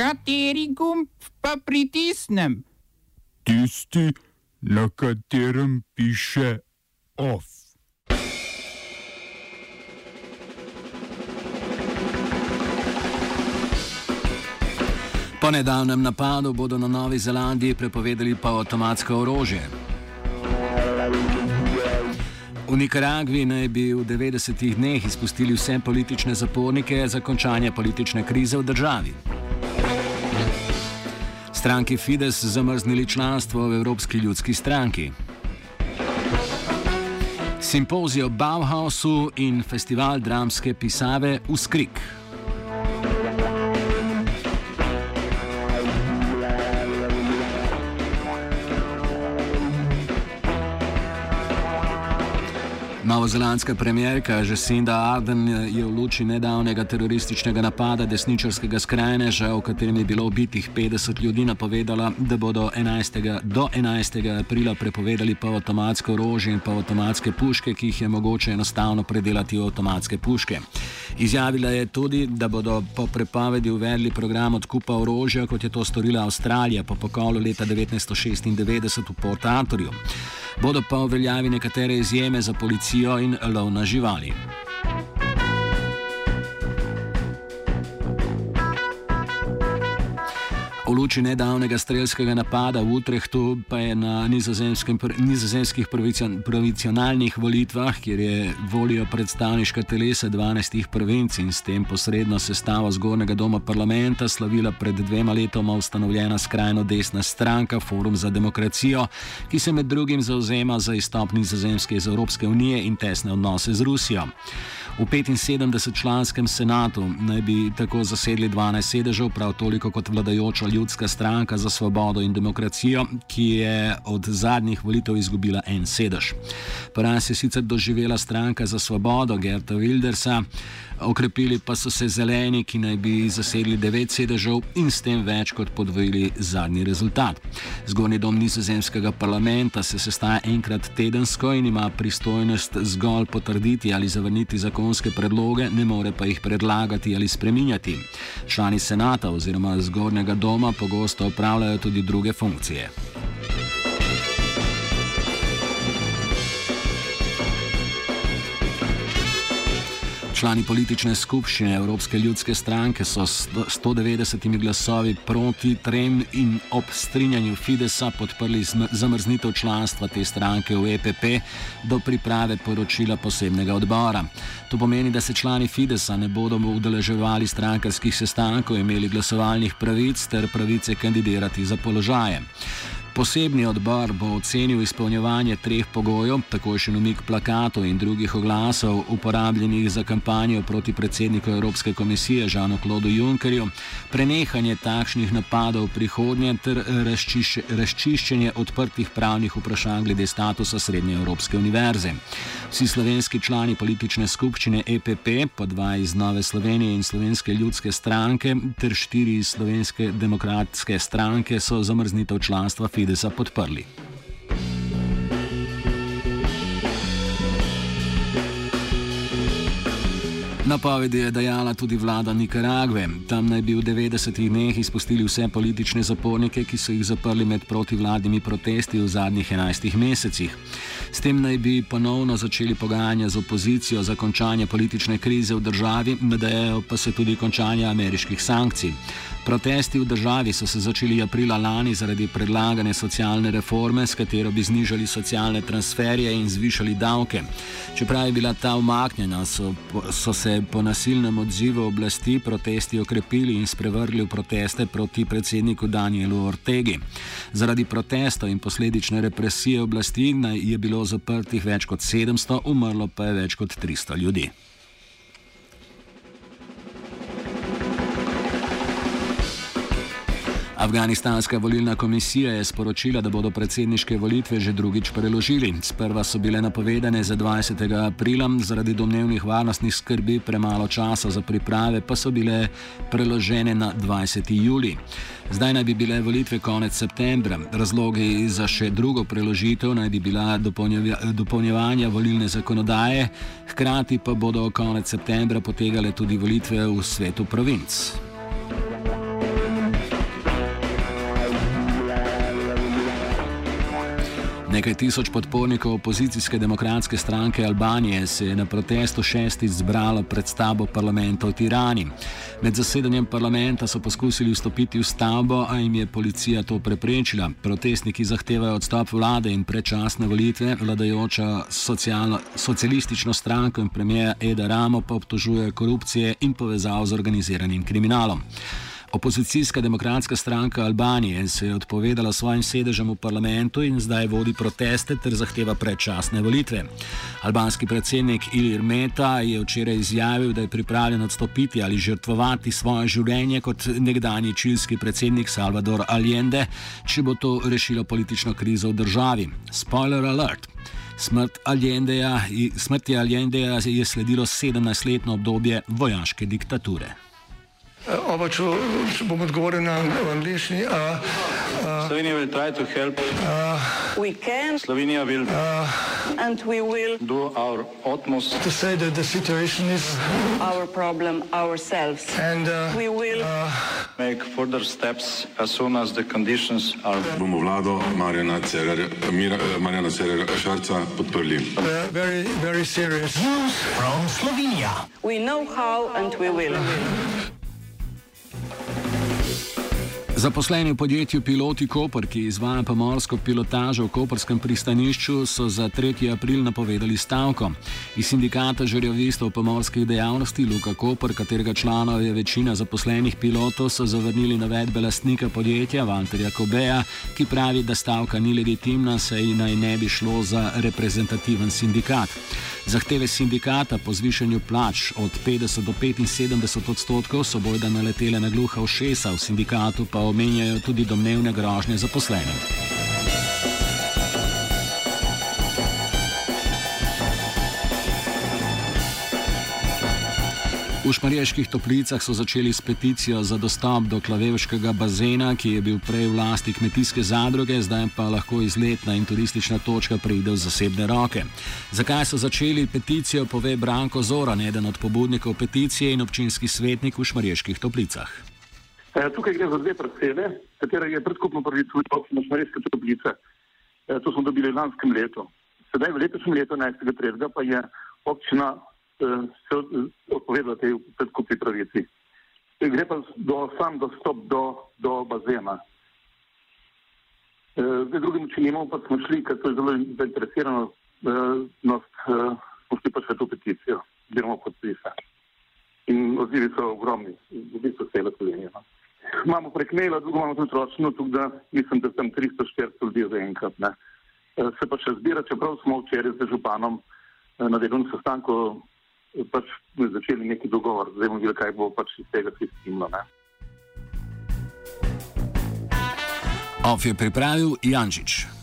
Kateri gumb pa pritisnem? Tisti, na katerem piše OF. Po nedavnem napadu bodo na Novi Zelandiji prepovedali pa avtomatsko orožje. V Nikaragvi naj bi v 90-ih dneh izpustili vse politične zapornike za končanje politične krize v državi. Stranki Fides zamrznili članstvo v Evropski ljudski stranki. Simpozij o Bauhausu in festival dramske pisave v Novozelandska premjerka Jacinda Ardern je v luči nedavnega terorističnega napada desničarskega skrajneža, v katerem je bilo ubitih 50 ljudi, napovedala, da bodo 11. do 11. aprila prepovedali pa avtomatsko orožje in pa avtomatske puške, ki jih je mogoče enostavno predelati v avtomatske puške. Izjavila je tudi, da bodo po prepovedi uvedli program odkupa orožja, kot je to storila Avstralija po pokolu leta 1996 v Port Arthurju. Bodo pa uveljavi nekatere izjeme za policijo in lov na živali. Luči nedavnega strelskega napada v Utrehtu pa je na nizozemskih provincionalnih volitvah, kjer je volijo predstavniška telesa 12 provinc in s tem posredno sestavo zgornjega doma parlamenta, slavila pred dvema letoma ustanovljena skrajno desna stranka Forum za demokracijo, ki se med drugim zauzema za izstop nizozemske iz Evropske unije in tesne odnose z Rusijo. V 75-članskem senatu naj bi tako zasedli 12 sedežev, prav toliko kot vladajoča ljudska stranka za svobodo in demokracijo, ki je od zadnjih volitev izgubila en sedež. Poraz je sicer doživela stranka za svobodo Gerta Wildersa. Okrepili pa so se zeleni, ki naj bi zasedli devet sedežev in s tem več kot podvojili zadnji rezultat. Zgornji dom nizozemskega parlamenta se sestaja enkrat tedensko in ima pristojnost zgolj potrditi ali zavrniti zakonske predloge, ne more pa jih predlagati ali spreminjati. Člani senata oziroma zgornjega doma pogosto opravljajo tudi druge funkcije. Člani politične skupščine Evropske ljudske stranke so s 190 glasovi proti trem in ob strinjanju Fidesa podprli zamrznitev članstva te stranke v EPP do priprave poročila posebnega odbora. To pomeni, da se člani Fidesa ne bodo udeleževali strankarskih sestankov, imeli glasovalnih pravic ter pravice kandidirati za položaje. Posebni odbor bo ocenil izpolnjevanje treh pogojev, tako še umik plakatov in drugih oglasov, uporabljenih za kampanjo proti predsedniku Evropske komisije Žanu Klodu Junckerju, prenehanje takšnih napadov v prihodnje ter razčišče, razčiščenje odprtih pravnih vprašanj glede statusa Srednje Evropske univerze. Vsi slovenski člani politične skupščine EPP, po dva iz Nove Slovenije in Slovenske ljudske stranke ter štiri iz Slovenske demokratske stranke so zamrznitev članstva Fidesa podprli. Napovedi je dajala tudi vlada Nikaragve. Tam naj bi v 90-ih dneh izpustili vse politične zapornike, ki so jih zaprli med protivladnimi protesti v zadnjih 11 mesecih. S tem naj bi ponovno začeli pogajanja z opozicijo za končanje politične krize v državi, nadajajo pa se tudi končanje ameriških sankcij. Protesti v državi so se začeli aprila lani zaradi predlagane socialne reforme, s katero bi znižali socialne transferje in zvišali davke. Čeprav je bila ta umaknjena, so, so se po nasilnem odzivu oblasti protesti okrepili in sprevrgli v proteste proti predsedniku Danielu Ortegi. Zaradi protestov in posledične represije oblasti je bilo zaprtih več kot 700, umrlo pa je več kot 300 ljudi. Afganistanska volilna komisija je sporočila, da bodo predsedniške volitve že drugič preložili. Sprva so bile napovedane za 20. aprila, zaradi domnevnih varnostnih skrbi premalo časa za priprave pa so bile preložene na 20. juli. Zdaj naj bi bile volitve konec septembra. Razlogi za še drugo preložitev naj bi bila dopolnjevanja volilne zakonodaje, hkrati pa bodo konec septembra potegale tudi volitve v svetu provinc. Nekaj tisoč podpornikov opozicijske demokratske stranke Albanije se je na protestu šestič zbralo pred stavbo parlamenta v Tirani. Med zasedanjem parlamenta so poskusili vstopiti v stavbo, a jim je policija to preprečila. Protestniki zahtevajo odstop vlade in predčasne volitve, vladajoča socialistično stranko in premijer Eda Ramo pa obtožuje korupcije in povezav z organiziranim kriminalom. Opozicijska demokratska stranka Albanije se je odpovedala svojim sedežem v parlamentu in zdaj vodi proteste ter zahteva predčasne volitve. Albanski predsednik Ilir Meta je včeraj izjavil, da je pripravljen odstopiti ali žrtvovati svoje življenje kot nekdani čilski predsednik Salvador Allende, če bo to rešilo politično krizo v državi. Spoiler alert! Smrt Allendeja, smrti Allendeja je sledilo 17-letno obdobje vojaške diktature. Oba, če, če bom odgovoril na angliški. Slovenija bo poskušala pomagati. Slovenija bo naredila naš utmost, da bo rekla, da je situacija naš problem, naš sebe. In bomo naredili nadaljnje korake, as soon as the conditions are. Bomo vlado Marjana Cererera Šarca podprli. Very, very serious. News from Slovenija. We know how and we will. Zaposleni v podjetju Piloti Koper, ki izvaja pomorsko pilotažo v Koperskem pristanišču, so za 3. april napovedali stavko. Iz sindikata žerjavistov pomorskih dejavnosti Luka Koper, katerega članov je večina zaposlenih pilotov, so zavrnili navedbe lastnika podjetja Vanterja Kobeja, ki pravi, da stavka ni legitimna, saj naj ne bi šlo za reprezentativen sindikat. Zahteve sindikata po zvišanju plač od 50 do 75 odstotkov so bojda naletele na gluha ušesa, v sindikatu pa omenjajo tudi domnevne grožnje zaposlenim. V Šmarjeških toplicah so začeli s peticijo za dostop do klavevškega bazena, ki je bil prej v lasti kmetijske zadruge, zdaj pa lahko izletna in turistična točka pride v zasebne roke. Zakaj so začeli peticijo, pove Branko Zoran, eden od pobudnikov peticije in občinski svetnik v Šmarjeških toplicah. E, tukaj gre za dve parcele, katera je predkupno pravico občine Šmarješke toplice. E, to smo dobili lanskem letu. Sedaj v letošnjem letu, 11.3., pa je občina se odpovedala tej predkupni pravici. Gre pa do, sam dostop do, do bazena. E, zdaj drugim činom pa smo šli, ker to je zelo zainteresirano, e, smo šli pa še to peticijo, oziroma podpisa. In odzivi so ogromni, v bistvu celo Slovenijo. No. Imamo prek maila, drugo imamo tudi ročno, tudi da mislim, da sem 300-400 ljudi zaenkrat. Se pa še zbira, čeprav smo včeraj z županom na delovnem sestanku pač začeli neki dogovor, zdaj bomo videli, kaj bo pač iz tega sistema. Of je pripravil Jančič.